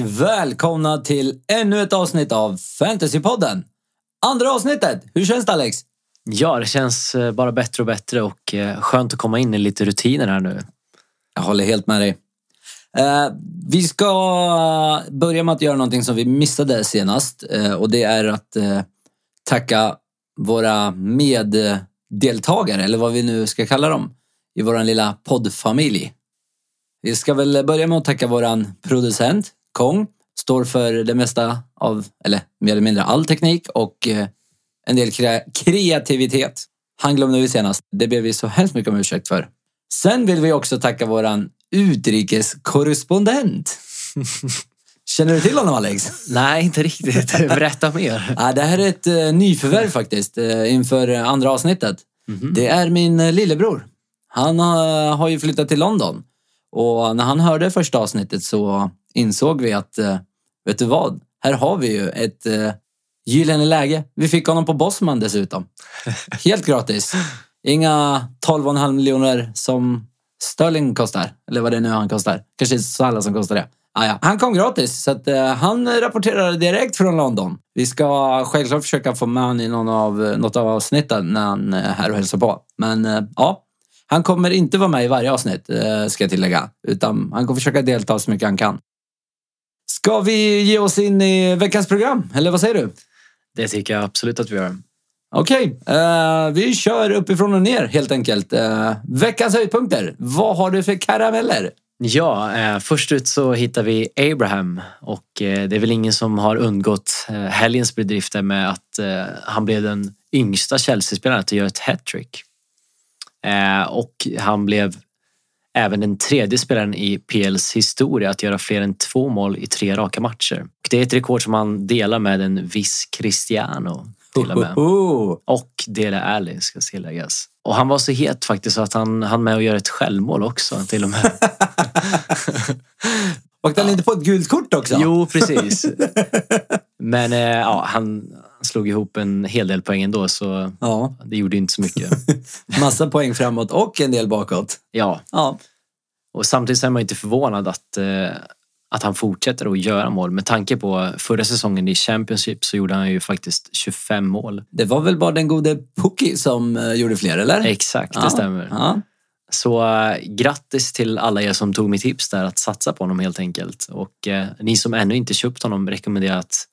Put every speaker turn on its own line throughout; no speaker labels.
och välkomna till ännu ett avsnitt av Fantasypodden. Andra avsnittet. Hur känns det Alex?
Ja, det känns eh, bara bättre och bättre och eh, skönt att komma in i lite rutiner här nu.
Jag håller helt med dig. Eh, vi ska börja med att göra någonting som vi missade senast och det är att tacka våra meddeltagare, eller vad vi nu ska kalla dem, i vår lilla poddfamilj. Vi ska väl börja med att tacka våran producent, Kong. Står för det mesta av, eller mer eller mindre all teknik och eh, en del kre kreativitet. Han glömde vi senast. Det ber vi så hemskt mycket om ursäkt för. Sen vill vi också tacka våran utrikeskorrespondent. Känner du till honom Alex?
Nej, inte riktigt. Berätta mer.
Ja, det här är ett uh, nyförvärv faktiskt uh, inför andra avsnittet. Mm -hmm. Det är min uh, lillebror. Han har ju flyttat till London och när han hörde första avsnittet så insåg vi att, vet du vad? Här har vi ju ett gyllene läge. Vi fick honom på Bosman dessutom. Helt gratis. Inga 12,5 miljoner som Sterling kostar. Eller vad det nu han kostar. Kanske Salah som kostar det. Ah, ja. Han kom gratis, så att, uh, han rapporterade direkt från London. Vi ska självklart försöka få med honom i någon av, något av avsnitten när han är här och hälsar på. Men uh, ja, han kommer inte vara med i varje avsnitt, uh, ska jag tillägga. Utan han kommer försöka delta så mycket han kan. Ska vi ge oss in i veckans program? Eller vad säger du?
Det tycker jag absolut att vi gör.
Okej, okay. uh, vi kör uppifrån och ner helt enkelt. Uh, veckans höjdpunkter. Vad har du för karameller?
Ja, eh, först ut så hittar vi Abraham och eh, det är väl ingen som har undgått eh, helgens bedrifter med att eh, han blev den yngsta Chelsea-spelaren att göra ett hattrick. Eh, och han blev även den tredje spelaren i PLs historia att göra fler än två mål i tre raka matcher. Och det är ett rekord som han delar med en viss Cristiano till och med. Och Dele Alli ska tilläggas. Och han var så het faktiskt att han hann med att göra ett självmål också till och med.
Åkte han ja. inte på ett gult kort också?
Jo, precis. Men eh, ja, han slog ihop en hel del poäng ändå så ja. det gjorde inte så mycket.
Massa poäng framåt och en del bakåt.
Ja. ja. Och samtidigt är man inte förvånad att eh, att han fortsätter att göra mål. Med tanke på förra säsongen i Championship så gjorde han ju faktiskt 25 mål.
Det var väl bara den gode Pukki som uh, gjorde fler, eller?
Exakt, det stämmer. Ja. Så uh, grattis till alla er som tog mitt tips där att satsa på honom helt enkelt. Och uh, ni som ännu inte köpt honom rekommenderar att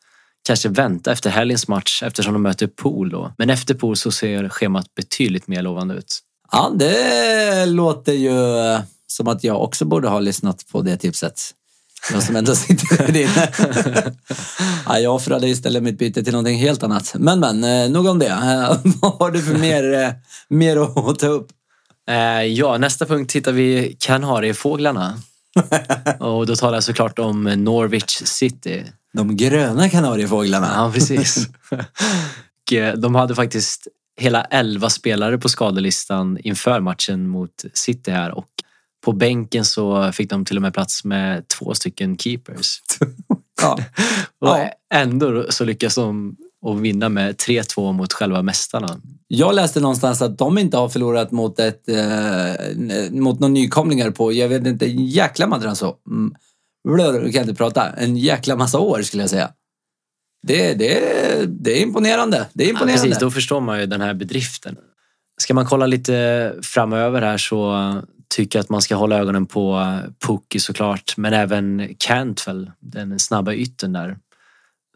kanske vänta efter helgens match eftersom de möter Pool då. Men efter Pool så ser schemat betydligt mer lovande ut.
Ja, det låter ju som att jag också borde ha lyssnat på det tipset. Jag som ändå sitter där inne. ja, jag offrade istället mitt byte till någonting helt annat. Men men, eh, nog om det. Eh, vad har du för mer, eh, mer att ta upp?
Ja, nästa punkt hittar vi Kanariefåglarna. Och då talar jag såklart om Norwich City.
De gröna kanariefåglarna.
Ja, precis. De hade faktiskt hela elva spelare på skadelistan inför matchen mot City här och på bänken så fick de till och med plats med två stycken keepers. ja. och ändå så lyckas de att vinna med 3-2 mot själva mästarna.
Jag läste någonstans att de inte har förlorat mot, ett, eh, mot några nykomlingar på, jag vet inte, en jäkla madrans så. Mm. kan jag inte prata. En jäkla massa år skulle jag säga. Det, det, det är imponerande. Det är imponerande.
Ja, precis, då förstår man ju den här bedriften. Ska man kolla lite framöver här så tycker att man ska hålla ögonen på Pukki såklart, men även Cantwell, den snabba ytten där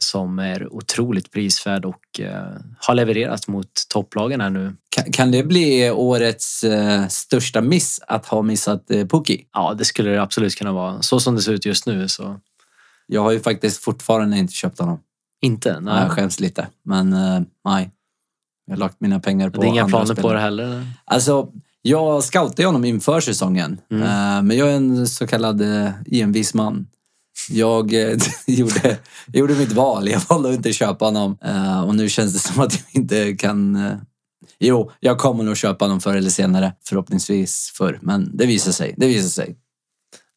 som är otroligt prisvärd och eh, har levererat mot topplagen här nu.
Kan, kan det bli årets eh, största miss att ha missat eh, Pukki?
Ja, det skulle det absolut kunna vara. Så som det ser ut just nu så.
Jag har ju faktiskt fortfarande inte köpt honom.
Inte?
Nej. Jag skäms lite, men eh, nej. Jag har lagt mina pengar på
Det är inga planer spelare. på det heller?
Alltså, jag scoutade honom inför säsongen. Mm. Uh, men jag är en så kallad uh, envis man. Jag uh, gjorde, gjorde mitt val. Jag valde att inte köpa honom. Uh, och nu känns det som att jag inte kan... Uh, jo, jag kommer nog köpa honom förr eller senare. Förhoppningsvis förr. Men det visar sig. Det visar sig.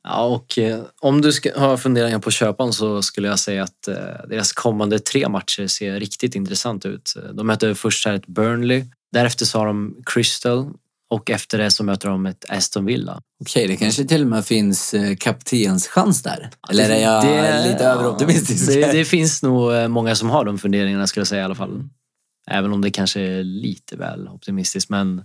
Ja, och eh, om du ska, har funderingar på att köpa honom så skulle jag säga att eh, deras kommande tre matcher ser riktigt intressant ut. De möter först här ett Burnley. Därefter så har de Crystal och efter det så möter de ett Aston Villa.
Okej, det kanske till och med finns eh, kaptenschans där. Eller är jag
Det-
lite överoptimistisk?
Det, det finns nog eh, många som har de funderingarna skulle jag säga i alla fall. Även om det kanske är lite väl optimistiskt, men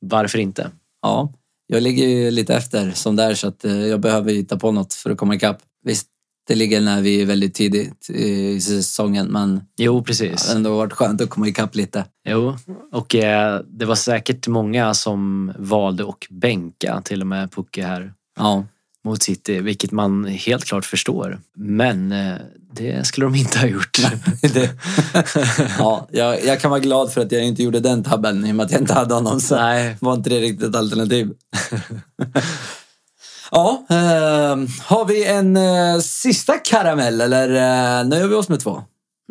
varför inte?
Ja, jag ligger ju lite efter som där så att eh, jag behöver hitta på något för att komma ikapp. Visst, det ligger när vi är väldigt tidigt i säsongen men
Jo,
det
precis.
har ändå varit skönt att komma ikapp lite.
Jo, och eh, det var säkert många som valde att bänka till och med Pucke här
Ja,
mot City, vilket man helt klart förstår. Men eh, det skulle de inte ha gjort.
det, ja jag, jag kan vara glad för att jag inte gjorde den tabben i och med att jag inte hade honom. Så
Nej,
var inte det riktigt ett alternativ. ja, eh, har vi en eh, sista karamell eller eh, nöjer vi oss med två?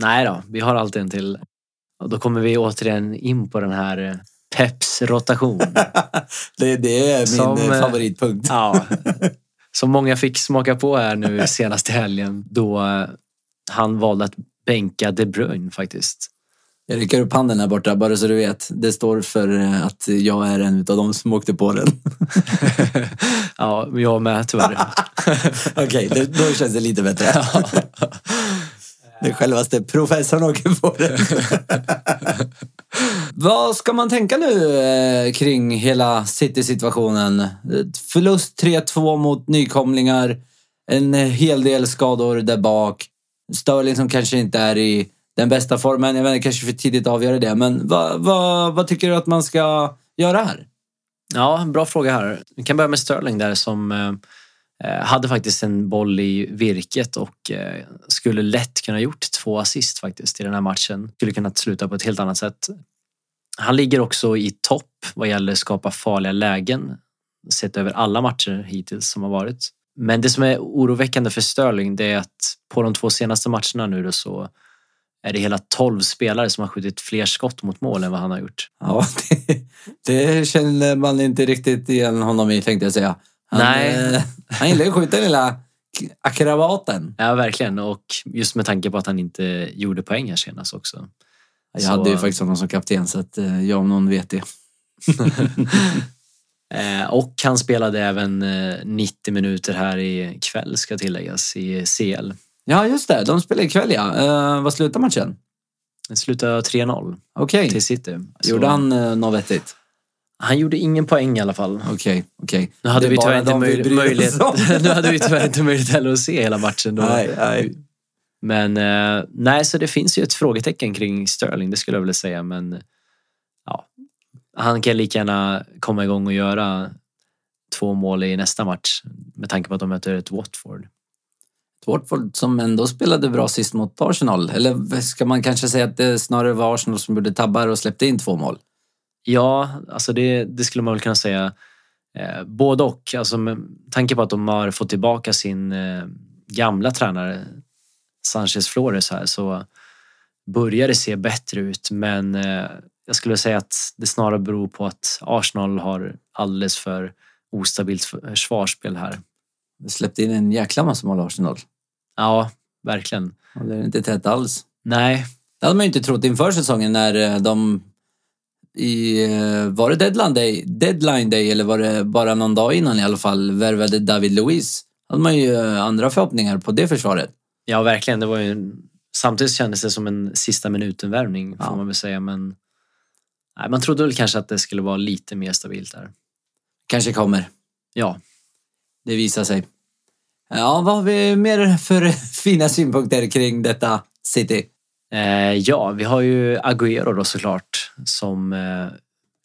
nej då, vi har alltid en till. Och då kommer vi återigen in på den här eh, Peps rotation.
det, det är min
Som,
eh, favoritpunkt.
Ja, som många fick smaka på här nu senaste helgen då eh, han valde att bänka De Bruyne faktiskt.
Jag räcker upp handen här borta bara så du vet. Det står för eh, att jag är en av de som åkte på den.
ja, jag med tyvärr.
Okej, det- då känns det lite bättre. Den självaste professorn åker på den. Vad ska man tänka nu eh, kring hela City-situationen? Förlust 3-2 mot nykomlingar. En hel del skador där bak. Sterling som kanske inte är i den bästa formen. Jag vet inte, kanske för tidigt att avgöra det. Men vad, vad, vad tycker du att man ska göra här?
Ja, bra fråga här. Vi kan börja med Sterling där som eh, eh, hade faktiskt en boll i virket och eh, skulle lätt kunna gjort två assist faktiskt i den här matchen. Skulle kunna sluta på ett helt annat sätt. Han ligger också i topp vad gäller skapa farliga lägen sett över alla matcher hittills som har varit. Men det som är oroväckande för Sterling det är att på de två senaste matcherna nu då så är det hela 12 spelare som har skjutit fler skott mot mål än vad han har gjort.
Ja, det, det känner man inte riktigt igen honom i tänkte jag säga. Han,
Nej.
eh, han gillar ju att skjuta den lilla akrabaten.
Ja, verkligen. Och just med tanke på att han inte gjorde poäng här senast också.
Jag
Så-
hade ju faktiskt honom som kapten så att eh, jag om någon vet det.
Eh, och han spelade även eh, 90 minuter här i kväll ska tilläggas i CL.
Ja, just det. De spelar ikväll ja. Eh, vad slutar matchen?
Det slutade 3-0
Okej.
till City. Så
Gjorde han uh, något vettigt?
han gjorde ingen poäng i alla fall.
Okej, okej.
Nu hade
Det är
vi
bara
tyvärr inte
de vi
möj-
bryr oss
möjlighet,
om.
nu hade vi tyvärr inte möjlighet heller att se hela matchen. Då.
Nej, nej.
Men eh, nej, så det finns ju ett frågetecken kring Sterling, det skulle jag vilja säga. Men ja, han kan lika gärna komma igång och göra två mål i nästa match med tanke på att de möter ett Watford.
Watford som ändå spelade bra sist mot Arsenal. Eller ska man kanske säga att det snarare var Arsenal som gjorde tabbar och släppte in två mål?
Ja, alltså det, det skulle man väl kunna säga. Eh, både och. Alltså med tanke på att de har fått tillbaka sin eh, gamla tränare Sanchez Flores här så börjar det se bättre ut. Men eh, jag skulle säga att det snarare beror på att Arsenal har alldeles för ostabilt försvarsspel här.
De släppte in en jäkla massa mål Arsenal.
Ja, verkligen.
Det är inte tätt alls.
Nej,
Det hade man ju inte trott inför säsongen när eh, de i, eh, var det deadline day, deadline day eller var det bara någon dag innan i alla fall värvade David Luiz. hade man ju eh, andra förhoppningar på det försvaret.
ja verkligen. Det var ju samtidigt kändes det som en sista minuten-värvning får
Ja.
man väl säga. Men nej, man trodde väl kanske att det skulle vara lite mer stabilt där.
Kanske kommer.
Ja,
Det visar sig. Ja, vad har vi mer för fina synpunkter kring detta City?
Eh, ja, vi har ju Agüero då såklart som, eh,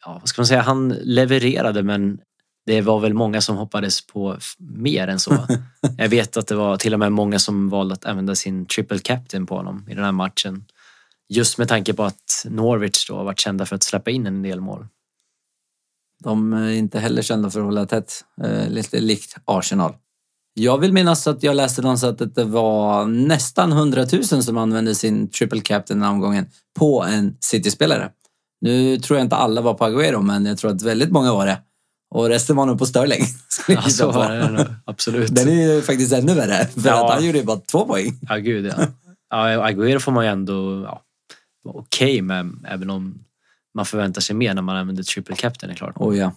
ja, vad ska man säga, han levererade men det var väl många som hoppades på mer än så. Jag vet att det var till och med många som valde att använda sin triple captain på honom i den här matchen. Just med tanke på att Norwich då varit kända för att släppa in en del mål.
De är inte heller kända för att hålla tätt. Eh, lite likt Arsenal. Jag vill minnas att jag läste någonstans att det var nästan 100 000 som använde sin triple captain den omgången på en City-spelare. Nu tror jag inte alla var på Agüero, men jag tror att väldigt många var det. Och resten var nog på Sterling.
Ja, så var det absolut.
Den är ju faktiskt ännu värre, för
Ja.
att han gjorde ju bara två poäng.
Ja, gud ja. ja Agüero får man ju ändå ja, okej med, även om man förväntar sig mer när man använder triple captain är klart.
Oh, ja.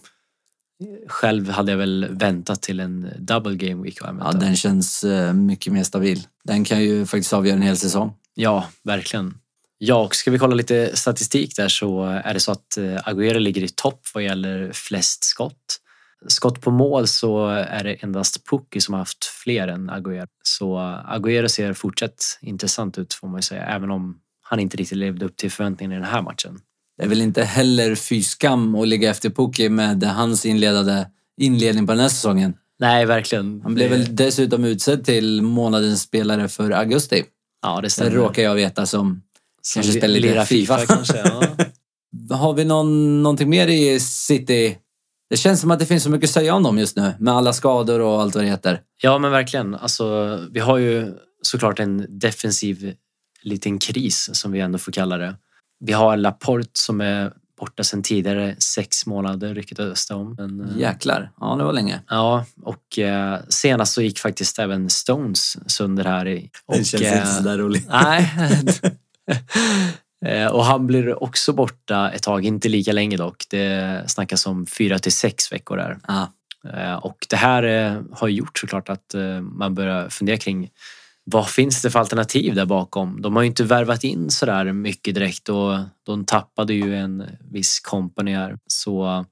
Själv hade jag väl väntat till en double game week.
ja,
den.
känns eh, mycket mer stabil. Den kan ju faktiskt avgöra en hel säsong.
Ja, verkligen. Ja, och ska vi kolla lite statistik där så är det så att eh, Agüero ligger i topp vad gäller flest skott. Skott på mål så är det endast Pukki som har haft fler än Agüero. Så Agüero ser fortsatt intressant ut får man ju säga, även om han inte riktigt levde upp till förväntningarna i den här matchen.
Det är väl inte heller fy skam att ligga efter Pukki med hans inledande inledning på den här säsongen.
Nej, verkligen.
Han blev
Det-
väl dessutom utsedd till månadens spelare för augusti.
Ja, det
Det
stämmer.
råkar jag veta som...
Som
kanske spelar lite
lirar
FIFA.
kanske. Ja.
Har vi någon, någonting mer i City? Det känns som att det finns så mycket att säga om dem just nu med alla skador och allt vad det heter.
Ja, men verkligen. Alltså, vi har ju såklart en defensiv liten kris som vi ändå får kalla det. Vi har Laporte som är borta sedan tidigare, sex månader ryktades det om. Men, eh,
Jäklar. Ja, det var länge.
Ja, och eh, senast så gick faktiskt även Stones sönder här. I, och, eh,
roligt.
Nej. Eh, och han blir också borta ett tag, inte lika länge dock. Det snackas om fyra till sex veckor där.
Ja.
Eh, Och det här har gjort såklart att man börjar fundera kring vad finns det för alternativ där bakom? De har ju inte värvat in sådär mycket direkt och de tappade ju en viss company här. Så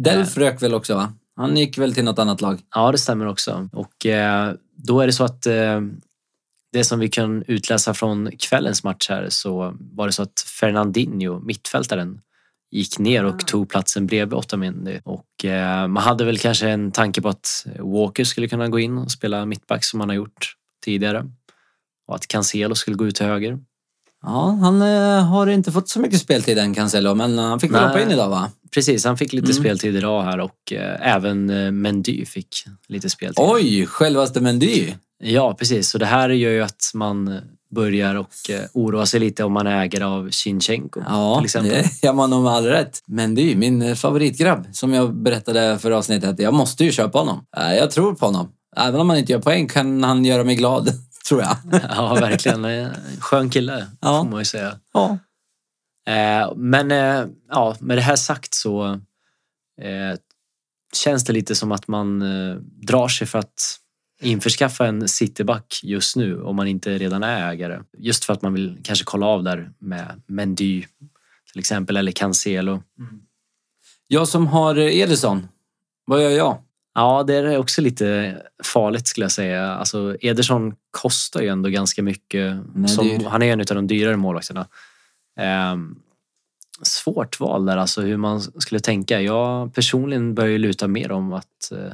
Delf rök väl också va? Han gick väl till något annat lag?
ja, det stämmer också. Och eh, då är det så att eh, det som vi kan utläsa från kvällens match här så var det så att Fernandinho, mittfältaren, gick ner och tog platsen bredvid Otamendi. Och eh, man hade väl kanske en tanke på att Walker skulle kunna gå in och spela mittback som han har gjort tidigare. Och att Cancelo skulle gå ut till höger.
Ja, han eh, har inte fått så mycket speltid än Cancelo, men han fick väl hoppa in idag va?
Precis, han fick lite
Mm.
speltid idag här och eh, även eh, Mendy fick lite speltid.
Oj, självaste Mendy!
Ja, precis. Så det här gör ju att man börjar och eh, oroa sig lite om man ägare av Shinchenko
Ja,
till exempel.
det gör man nog med all rätt. Mendy, min eh, favoritgrabb, som jag berättade för avsnittet. Jag måste ju köpa honom. Eh, Jag tror på honom. Även om han inte gör poäng kan han göra mig glad, tror jag.
Ja, verkligen. En skön kille,
Ja.
får man ju säga.
Ja.
Eh, Men eh, ja, med det här sagt så eh, känns det lite som att man drar sig för att införskaffa en cityback just nu om man inte redan är ägare. Just för att man vill kanske kolla av där med Mendy till exempel eller Cancelo.
Jag som har Ederson, vad gör jag?
Ja, det är också lite farligt skulle jag säga. Alltså, Ederson kostar ju ändå ganska mycket.
Är
Som,
dyr.
han är en av de dyrare målvakterna. Ehm, svårt val där, alltså hur man skulle tänka. Jag personligen börjar ju luta mer om att eh,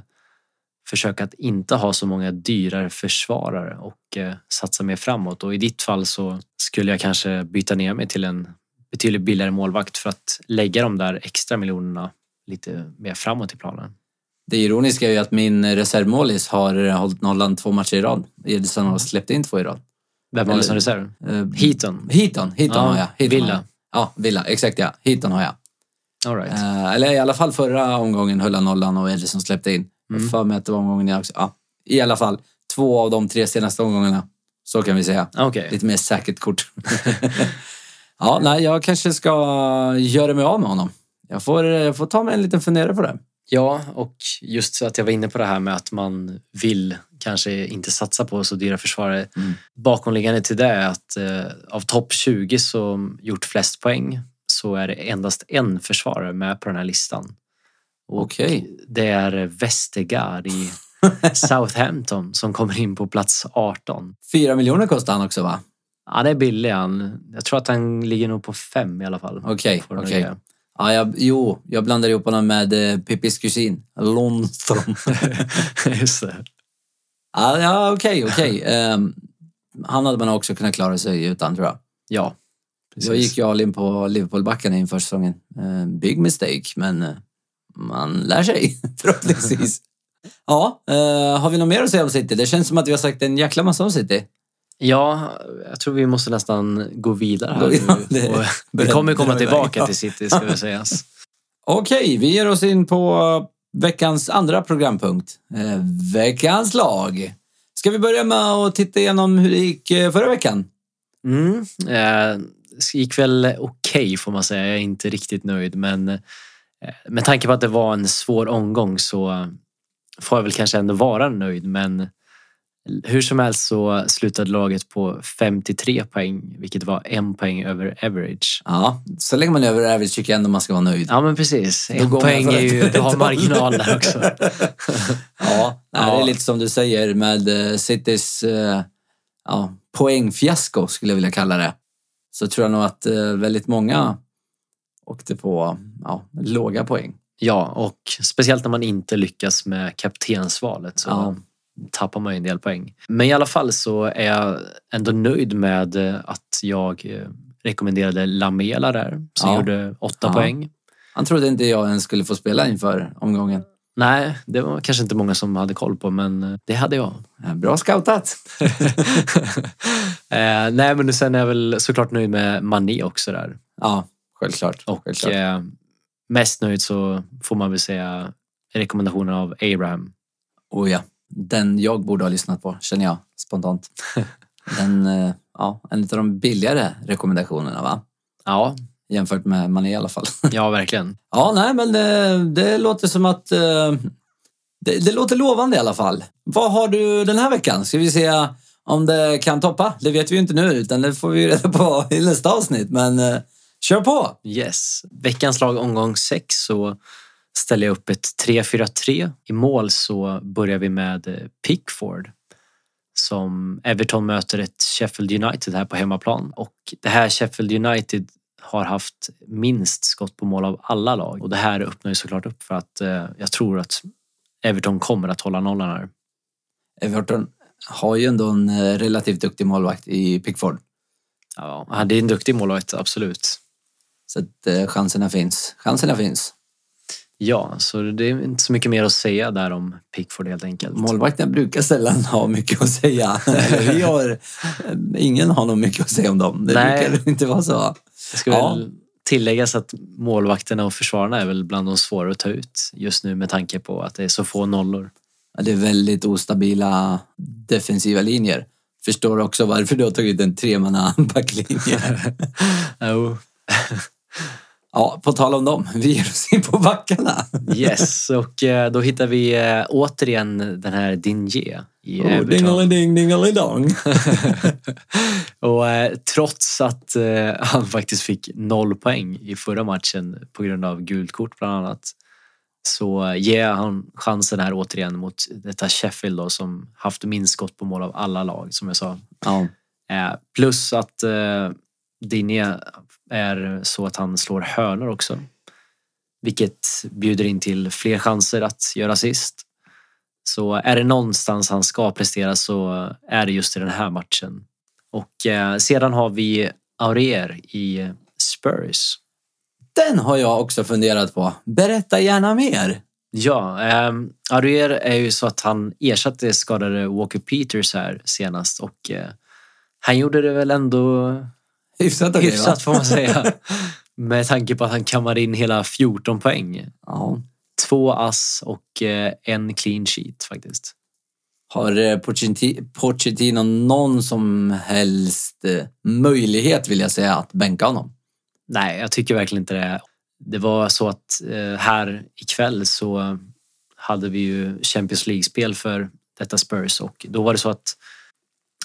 försöka att inte ha så många dyrare försvarare och eh, satsa mer framåt. Och i ditt fall så skulle jag kanske byta ner mig till en betydligt billigare målvakt för att lägga de där extra miljonerna lite mer framåt i planen.
Det ironiska är ju att min reservmålis har hållit nollan två matcher i rad. Ederson har släppt in två i rad.
Vem det
Eller-
som reserv?
Eh,
Heaton.
Heaton, Heaton
Ja,
har jag. Heaton
Villa.
Har jag. Ja, Villa. Exakt ja. Heaton har jag.
All right.
Eh, eller i alla fall förra omgången höll han nollan och Ederson släppte in.
Mm.
För mig att det var omgången jag också. Ja, I alla fall två av de tre senaste omgångarna. Så kan vi säga.
Okej.
Lite mer säkert kort. ja, nej, jag kanske ska göra mig av med honom. Jag får, jag får ta mig en liten funderare på det.
Ja, och just så att jag var inne på det här med att man vill kanske inte satsa på så dyra försvarare.
Mm.
Bakomliggande till det är att eh, av topp 20 som gjort flest poäng så är det endast en försvarare med på den här listan. Och
Okej.
Det är Vestergaard i Southampton som kommer in på plats 18.
Fyra miljoner kostar han också va?
Han är billig han. Jag tror att han ligger nog på fem i alla fall.
Okej,
det
okej.
ligga.
Ja, jag, jo, jag blandar ihop honom med eh, Pippis kusin, Lundström.
Just det.
ja, ja, okej, okej. Ehm, han hade man också kunnat klara sig utan tror jag.
Ja, precis.
Jag gick ju all in på Liverpool-backarna inför säsongen. Eh, big mistake, men eh, man lär sig förhoppningsvis. ja, eh, har vi något mer att säga om City? Det känns som att vi har sagt en jäkla massa om City.
Ja, jag tror vi måste nästan gå vidare här
Ja,
nu.
det-
Och vi kommer komma tillbaka
ja.
till City ska vi sägas.
Okej, vi ger oss in på veckans andra programpunkt. Eh, veckans lag. Ska vi börja med att titta igenom hur det gick eh, förra veckan?
Mm. Eh, det gick väl okej okay, får man säga. Jag är inte riktigt nöjd men eh, med tanke på att det var en svår omgång så får jag väl kanske ändå vara nöjd men hur som helst så slutade laget på 53 poäng, vilket var en poäng över average.
Ja, så länge man är över average tycker jag ändå man ska vara nöjd.
Ja, men precis. En poäng är ju, du har marginal där också.
ja, ja, det är lite som du säger med eh, Citys uh, ja, poängfiasko, skulle jag vilja kalla det. Så tror jag nog att uh, väldigt många åkte på ja, låga poäng.
Ja, och speciellt när man inte lyckas med kaptensvalet. Så ja tappar man ju en del poäng. Men i alla fall så är jag ändå nöjd med att jag eh, rekommenderade Lamela där som ja. gjorde åtta ja. poäng.
Han trodde inte jag ens skulle få spela inför omgången.
Nej, det var kanske inte många som hade koll på men eh, det hade jag.
Bra scoutat!
eh, nej men sen är jag väl såklart nöjd med Mané också där.
Ja, självklart.
Och
självklart.
Eh, mest nöjd så får man väl säga rekommendationen av Abraham.
Oh ja den jag borde ha lyssnat på, känner jag spontant. Den, eh, ja, en av de billigare rekommendationerna va?
Ja.
Jämfört med Mané i alla fall.
Ja, verkligen.
Ja, nej men det, det låter som att eh, det, det, låter lovande i alla fall. Vad har du den här veckan? Ska vi se om det kan toppa? Det vet vi ju inte nu utan det får vi reda på i nästa avsnitt. Men eh, kör på!
Yes. Veckans lag omgång 6 så ställer jag upp ett 3-4-3. I mål så börjar vi med eh, Pickford som Everton möter ett Sheffield United här på hemmaplan och det här Sheffield United har haft minst skott på mål av alla lag och det här öppnar ju såklart upp för att eh, jag tror att Everton kommer att hålla nollan här.
Everton har ju ändå en eh, relativt duktig målvakt i Pickford.
Ja, det är en duktig målvakt, absolut.
Så att eh, chanserna finns. Chanserna finns.
Ja, så det är inte så mycket mer att säga där om Pickford helt enkelt.
Målvakterna brukar sällan ha mycket att säga. Vi har, ingen har nog mycket att säga om dem. Det Nej. brukar inte vara så.
Det ska ja. väl tilläggas att målvakterna och försvararna är väl bland de svårare att ta ut just nu med tanke på att det är så få nollor.
Ja, det är väldigt ostabila defensiva linjer. Förstår också varför du har tagit en tremanna backlinje.
jo.
Ja, på tal om dem, vi ger oss in på backarna.
yes, och eh, då hittar vi eh, återigen den här Dinje i oh,
Everton. Ding ding dong.
och eh, trots att han faktiskt fick noll poäng i förra matchen på grund av gult kort bland annat så ger han chansen här återigen mot detta Sheffield då, som haft minst skott på mål av alla lag som jag sa.
Ja.
Plus att Digne är så att han slår hörnor också. Vilket bjuder in till fler chanser att göra assist. Så är det någonstans han ska prestera så är det just i den här matchen. Och eh, sedan har vi Aurier i Spurs.
Den har jag också funderat på. Berätta gärna mer.
Ja, eh, Aurier är ju så att han ersatte skadade Walker Peters här senast och eh, han gjorde det väl ändå
Hyfsat okej
Hyfsat va? får man säga. Med tanke på att han kammade in hela 14 poäng.
Ja.
Två ass och eh, en clean sheet faktiskt.
Har eh, Pochettino någon som helst eh, möjlighet vill jag säga att bänka honom?
Nej, jag tycker verkligen inte det. Det var så att här ikväll så hade vi ju Champions League-spel för detta Spurs och då var det så att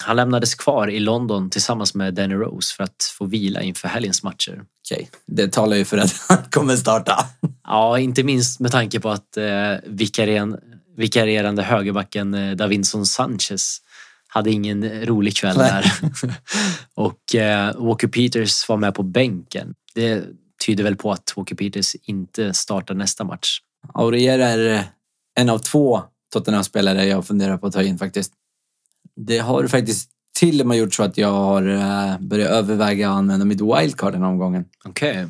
han lämnades kvar i London tillsammans med Danny Rose för att få vila inför helgens matcher.
Okej, det talar ju för att han kommer starta.
Ja, inte minst med tanke på att eh, vikarierande högerbacken eh, Davinson Sanchez hade ingen rolig kväll där. och eh, Walker Peters var med på bänken. Det tyder väl på att Walker Peters inte startar nästa match.
Aurier är eh, en av två Tottenham-spelare jag funderar på att ta in faktiskt. Det har faktiskt till och med gjort så att jag har eh, börjat överväga att använda mitt wildcard den här omgången.
Okej. Okay.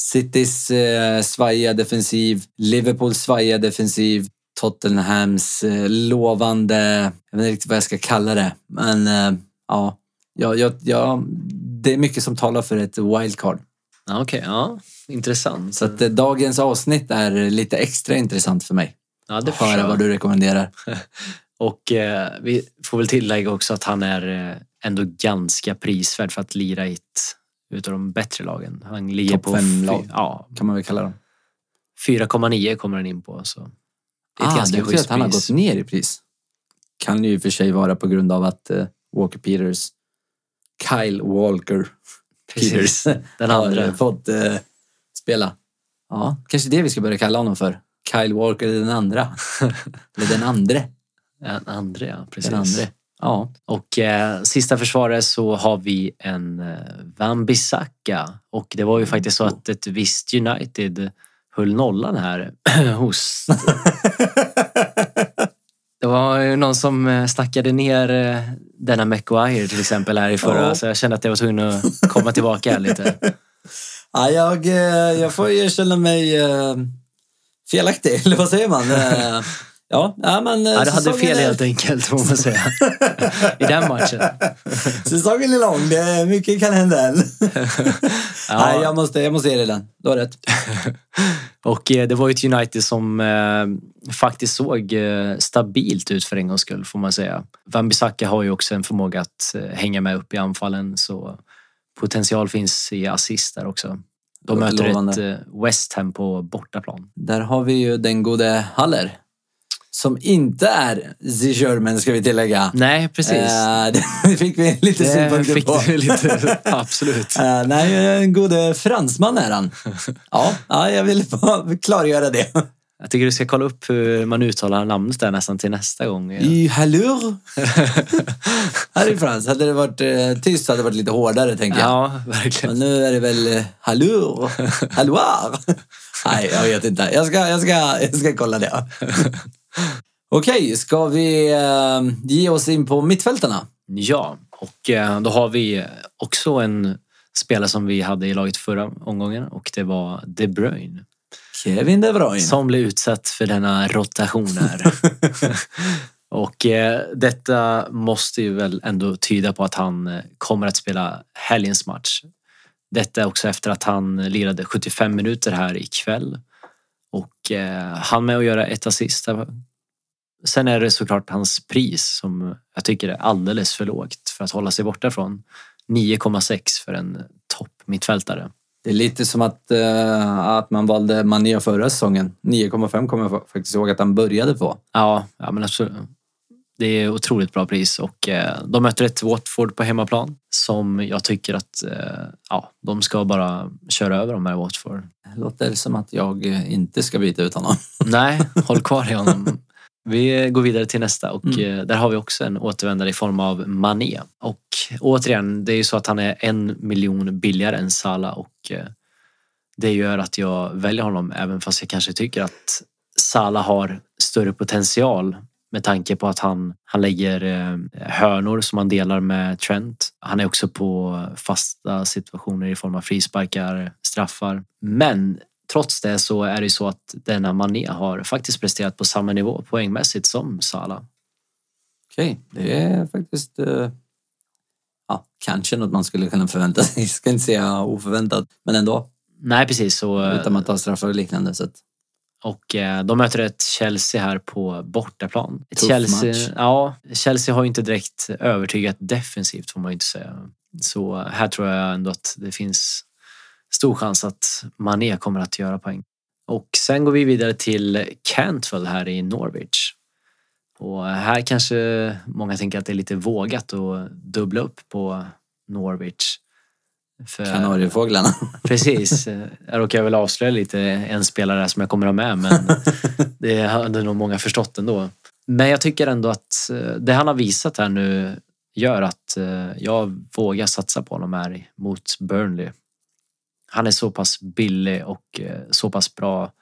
Citys eh, svajiga defensiv, Liverpools svajiga defensiv, Tottenhams eh, lovande, jag vet inte riktigt vad jag ska kalla det, men eh, ja, ja, ja, ja, det är mycket som talar för ett wildcard.
Okej, okay, ja, intressant.
Så att eh, dagens avsnitt är lite extra intressant för mig. Ja, det Höra vad du rekommenderar.
Och eh, vi får väl tillägga också att han är eh, ändå ganska prisvärd för att lira i ett utav de bättre lagen. Han ligger
Topp
på
fem lag.
Ja,
Kan man väl kalla dem.
4,9 kommer han in på. Så. Det är
Ah,
ganska
det att han har gått ner i pris. Kan ju i och för sig vara på grund av att eh, Walker Peters, Kyle Walker
Precis.
Peters
Den
har
andra.
eh, fått eh, spela. Ja, kanske det vi ska börja kalla honom för. Kyle Walker den andra. Eller den andre.
Den andra, ja. Precis.
Den andre. Ja.
Och eh, sista försvarare så har vi en eh, Wan-Bissaka. Och det var ju faktiskt så att ett visst United höll nollan här hos... Det var ju någon som eh, snackade ner eh, denna McGuire till exempel här i förra.
Ja.
Så jag kände att jag var tvungen att komma tillbaka här lite.
Ja, jag, eh, jag får erkänna mig eh, felaktig, eller vad säger man? Ja, ja, men...
Ja, du hade fel
är-
helt enkelt får man säga. I den matchen.
Säsongen är lång, det är, mycket kan hända än.
Ja.
Nej, jag måste, jag måste ge dig den. Du har rätt.
Och eh, det var ju ett United som eh, faktiskt såg eh, stabilt ut för en gångs skull får man säga. Wan-Bissaka har ju också en förmåga att eh, hänga med upp i anfallen så potential finns i assist där också. De möter
lovande.
ett eh, West Ham på bortaplan.
Där har vi ju den gode Haller. Som inte är The German, ska vi tillägga.
Nej, precis.
Eh, det fick vi lite synpunkter på.
lite, absolut.
Eh, nej, en gode fransman är han. Ja, ja jag vill bara klargöra det.
Jag tycker du ska kolla upp hur man uttalar namnet där nästan till nästa gång.
I hallur. Här i Frans. Hade det varit eh, tyst hade det varit lite hårdare, tänker jag.
Ja, verkligen.
Men nu är det väl hallur, halloir. Nej, jag vet inte. Jag ska, jag ska, jag ska kolla det. Okej, ska vi eh, ge oss in på mittfältarna?
Ja, och eh, då har vi också en spelare som vi hade i laget förra omgången och det var De Bruyne.
Kevin De Bruyne.
Som blev utsatt för denna rotation här. och eh, detta måste ju väl ändå tyda på att han kommer att spela helgens match. Detta också efter att han lirade 75 minuter här ikväll. Och eh, han med att göra ett assist. Sen är det såklart hans pris som jag tycker är alldeles för lågt för att hålla sig borta från. 9,6 för en topp mittfältare.
Det är lite som att, eh, att man valde Mané förra säsongen. 9,5 kommer jag fa- faktiskt ihåg att han började på.
Ja, ja men absolut. Det är otroligt bra pris och eh, de möter ett Watford på hemmaplan som jag tycker att eh, ja, de ska bara köra över de här Watford.
Det låter som att jag eh, inte ska byta ut honom.
Nej, håll kvar i honom. Vi går vidare till nästa och
Mm.
där har vi också en återvändare i form av Mané. Och återigen, det är ju så att han är en miljon billigare än Salah och det gör att jag väljer honom även fast jag kanske tycker att Salah har större potential med tanke på att han, han lägger eh, hörnor som han delar med Trent. Han är också på fasta situationer i form av frisparkar, straffar. Men trots det så är det så att denna Mané har faktiskt presterat på samma nivå poängmässigt som Salah.
Okej, det är faktiskt eh, ja, kanske något man skulle kunna förvänta sig. Jag ska inte säga oförväntat, men ändå.
Nej precis så
Utan att ta straffar och liknande. Så att,
Och eh, de möter ett Chelsea här på bortaplan.
Tuff
Chelsea,
match.
Ja, Chelsea har ju inte direkt övertygat defensivt får man ju inte säga. Så här tror jag ändå att det finns stor chans att Mané kommer att göra poäng. Och sen går vi vidare till Cantwell här i Norwich. Och här kanske många tänker att det är lite vågat att dubbla upp på Norwich. För,
Kanariefåglarna.
Precis. Jag råkar väl avslöja lite en spelare som jag kommer ha med men det hade nog många förstått ändå. Men jag tycker ändå att eh, det han har visat här nu gör att eh, jag vågar satsa på honom här mot Burnley. Han är så pass billig och eh, så pass bra.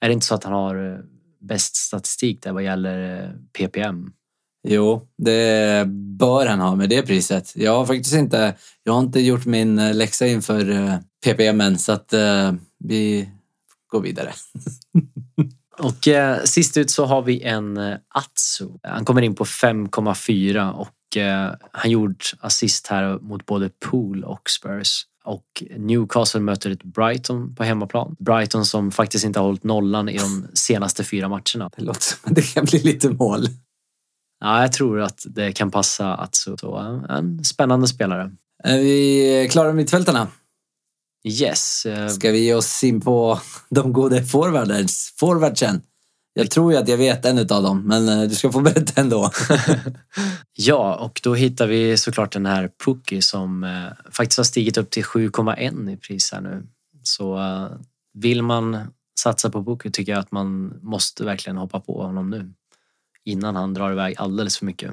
Är det inte så att han har bäst statistik där vad gäller PPM?
Jo, det bör han ha med det priset. Jag har faktiskt inte, jag har inte gjort min eh, läxa inför eh, PPM än, så att eh, vi går vidare.
Och eh, sist ut så har vi en Atsu. Han kommer in på 5,4 och eh, han gjort assist här mot både Pool och Spurs. Och Newcastle möter ett Brighton på hemmaplan. Brighton som faktiskt inte har hållit nollan i de senaste fyra matcherna.
Det låter som att det kan bli lite mål.
Ja, jag tror att det kan passa Atsu. Så en spännande spelare.
Är vi klara med mittfältarna?
Yes. eh,
Ska vi ge oss in på de goda forwarders, forwardsen? Jag tror ju att jag vet en av dem, men eh, du ska få berätta ändå.
Ja, och då hittar vi såklart den här Pookie som eh, faktiskt har stigit upp till 7,1 i pris här nu. Så vill man satsa på Pookie tycker jag att man måste verkligen hoppa på honom nu. Innan han drar iväg alldeles för mycket.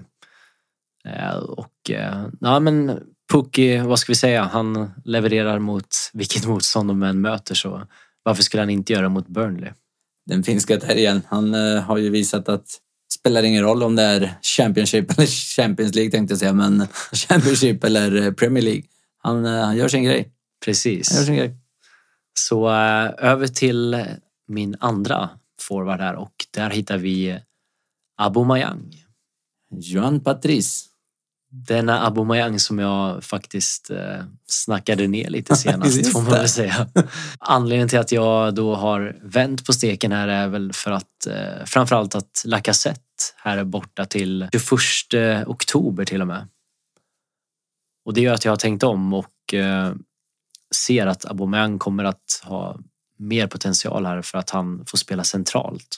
Eh, och eh, ja men Pookie, vad ska vi säga, han levererar mot vilket motstånd de än möter så varför skulle han inte göra mot Burnley?
Den finska terriern, han eh, har ju visat att spelar ingen roll om det är Championship eller Champions League tänkte jag säga, men Championship eller Premier League. Han, han gör sin grej. Han gör
Precis.
sin grej.
Så över till min andra forward här och där hittar vi Aubameyang.
Johan Patrice.
Denna Aubameyang som jag faktiskt eh, snackade ner lite senast får man väl säga. Anledningen till att jag då har vänt på steken här är väl för att eh, framförallt att Lacazette här är borta till 21 oktober till och med. Och det gör att jag har tänkt om och eh, ser att Aubameyang kommer att ha mer potential här för att han får spela centralt.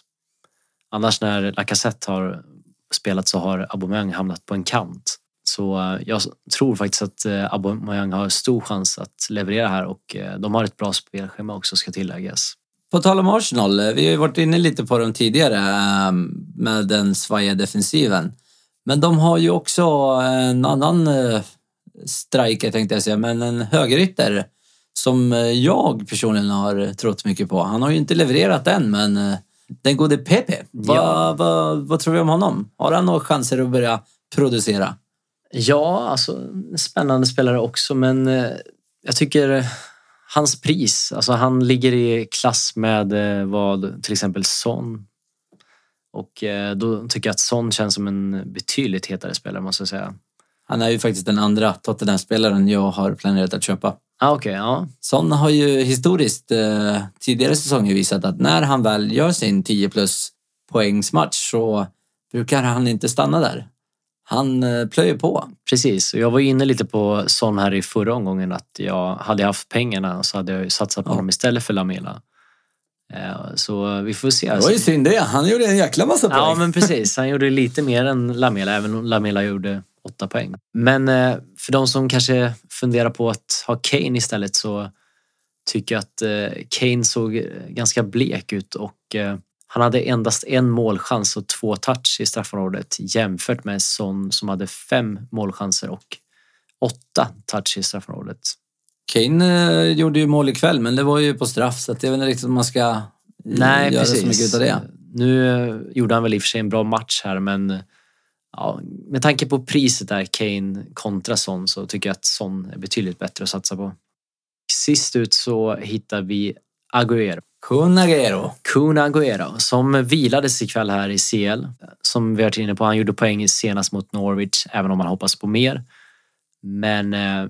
Annars när Lacazette har spelat så har Aubameyang hamnat på en kant. Så eh, jag tror faktiskt att eh, Aubameyang har stor chans att leverera här och eh, de har ett bra spelschema också ska tilläggas.
På tal om Arsenal, vi har ju varit inne lite på dem tidigare ehm, med den svajiga defensiven. Men de har ju också en annan striker tänkte jag säga, men en högerytter som jag personligen har trott mycket på. Han har ju inte levererat än, men den gode Pepe, vad,
Ja.
vad, vad tror vi om honom? Har han några chanser att börja producera?
Ja, alltså spännande spelare också men eh, jag tycker eh, hans pris, alltså han ligger i klass med eh, vad till exempel Son. Och då tycker jag att Son känns som en betydligt hetare spelare måste jag säga.
Han är ju faktiskt den andra Tottenham-spelaren jag har planerat att köpa.
Ah, Okej, ja.
Son har ju historiskt eh, tidigare säsonger visat att när han väl gör sin 10 plus poängsmatch så brukar han inte stanna där. Han eh, plöjer på.
Precis, och jag var inne lite på Son här i förra omgången att jag hade haft pengarna så hade jag ju satsat på
Ja.
honom istället för Lamela. Eh, Så vi får se.
Det var ju synd det. Han gjorde en jäkla massa poäng.
Ja, men precis. Han gjorde lite mer än Lamela, även om Lamela gjorde åtta poäng. Men eh, för de som kanske funderar på att ha Kane istället så tycker jag att eh, Kane såg eh, ganska blek ut och han hade endast en målchans och två touch i straffområdet jämfört med Son som hade fem målchanser och åtta touch i straffområdet.
Kane gjorde ju mål ikväll, men det var ju på straff så att jag vet inte riktigt om man ska
Nej,
göra
precis.
så mycket av det.
Nu gjorde han väl i och för sig en bra match här, men ja, med tanke på priset där, Kane kontra Son, så tycker jag att Son är betydligt bättre att satsa på. Sist ut så hittar vi Agüero.
Kun Agüero.
Kun Agüero som vilades ikväll här i CL. Som vi har varit inne på, han gjorde poäng senast mot Norwich, även om man hoppas på mer. Men eh,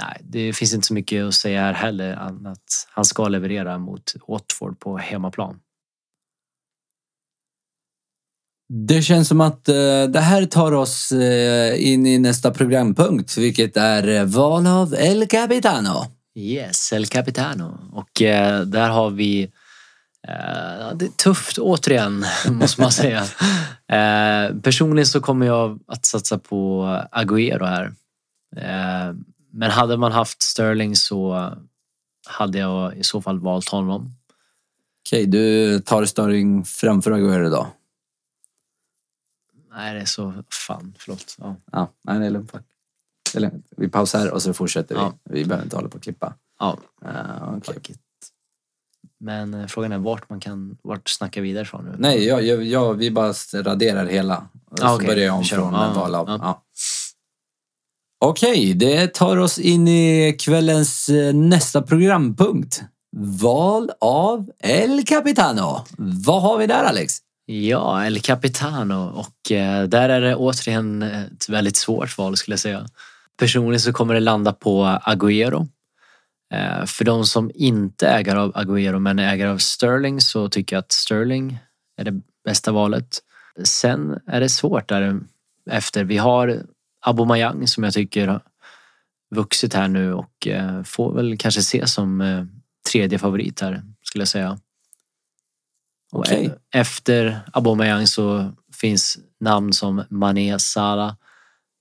nej, det finns inte så mycket att säga här heller, att han ska leverera mot Watford på hemmaplan.
Det känns som att eh, det här tar oss eh, in i nästa programpunkt, vilket är eh, val av El Capitano.
Yes, El Capitano. Och där har vi... Det är tufft återigen, måste man säga. Personligen så kommer jag att satsa på Agüero här. Men hade man haft Sterling så hade jag i så fall valt honom.
Okej, du tar Stirling framför Agüero då?
Nej, det är så... Fan, förlåt. Ja.
Ja, nej, det är lugnt. Det är lugnt. Vi pausar och så fortsätter vi.
Ja.
Vi behöver inte hålla på och klippa.
Ja,
Uh,
fuck it. Men eh, frågan är vart man kan... Vart snackar vi vidare från nu?
Nej, jag, jag, jag, vi bara raderar hela. Och så
Ah, okej.
börjar jag om från
om. Ja,
val av.
ja.
Okej, det tar oss in i kvällens eh, nästa programpunkt. Val av El Capitano. Vad har vi där Alex?
Ja, El Capitano och eh, där är det återigen ett väldigt svårt val skulle jag säga. Personligen så kommer det landa på Agüero. Eh, för de som inte äger av Agüero men äger av Sterling så tycker jag att Sterling är det bästa valet. Sen är det svårt där efter. Vi har Aubameyang som jag tycker har vuxit här nu och eh, får väl kanske ses som eh, tredje favorit här skulle jag säga.
Okej.
e- efter Aubameyang så finns namn som Mané, Salah.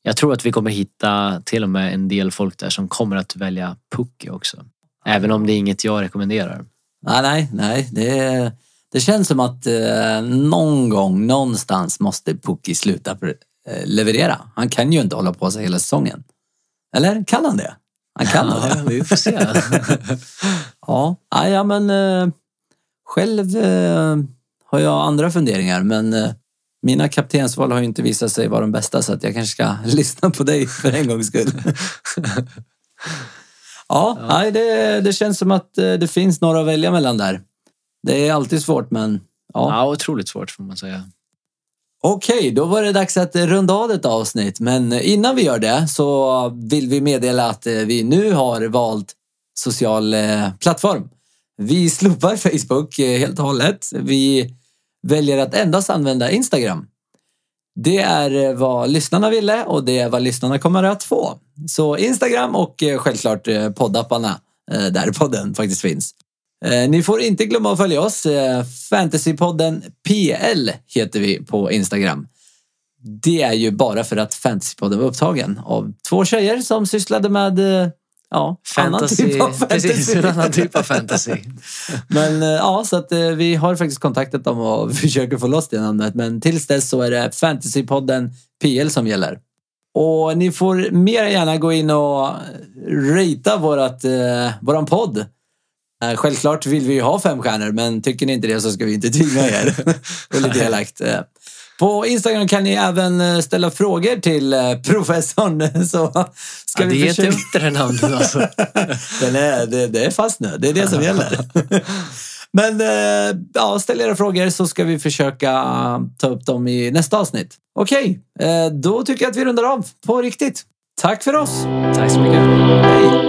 Jag tror att vi kommer hitta till och med en del folk där som kommer att välja Pukki också. Även om det är inget jag rekommenderar.
Nej, nej, nej. Det, det känns som att eh, någon gång, någonstans måste Pukki sluta eh, leverera. Han kan ju inte hålla på sig hela säsongen. Eller kan han det? Han kan
Ja,
det.
vi får se.
Ja, ja men eh, själv eh, har jag andra funderingar men eh, mina kaptensval har ju inte visat sig vara de bästa så att jag kanske ska lyssna på dig för en gångs skull. ja, Nej, det, det känns som att eh, det finns några att välja mellan där. Det är alltid svårt men ja.
Ja, otroligt svårt får man säga.
Okej, då var det dags att runda av ett avsnitt. Men innan vi gör det så vill vi meddela att eh, vi nu har valt social eh, plattform. Vi slopar Facebook eh, helt och hållet. Vi väljer att endast använda Instagram. Det är eh, vad lyssnarna ville och det är vad lyssnarna kommer att få. Så Instagram och eh, självklart poddapparna där podden faktiskt finns. Ni får inte glömma att följa oss. Fantasypodden PL heter vi på Instagram. Det är ju bara för att Fantasypodden var upptagen av två tjejer som sysslade med ja, annan
Fantasy,
typ av
precis, en annan typ av fantasy.
Men eh, ja, så att eh, vi har faktiskt kontaktat dem och försöker få loss det namnet. Men tills dess så är det Fantasypodden PL som gäller. Och ni får mer gärna gå in och ratea vårat, eh, våran podd. Eh, Självklart vill vi ju ha fem stjärnor, men tycker ni inte det så ska vi inte tvinga er. Är lite elakt. På Instagram kan ni även eh, ställa frågor till eh, professorn. Så ska
Ja,
vi
det är
försöka...
det här namnet alltså.
Den är, det, det är fast nu. Det är det som gäller. Men eh, ja, ställ era frågor så ska vi försöka ta upp dem i nästa avsnitt. Okej, då tycker jag att vi rundar av på riktigt. Tack för oss.
Tack så mycket.
Hej!